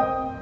Bye.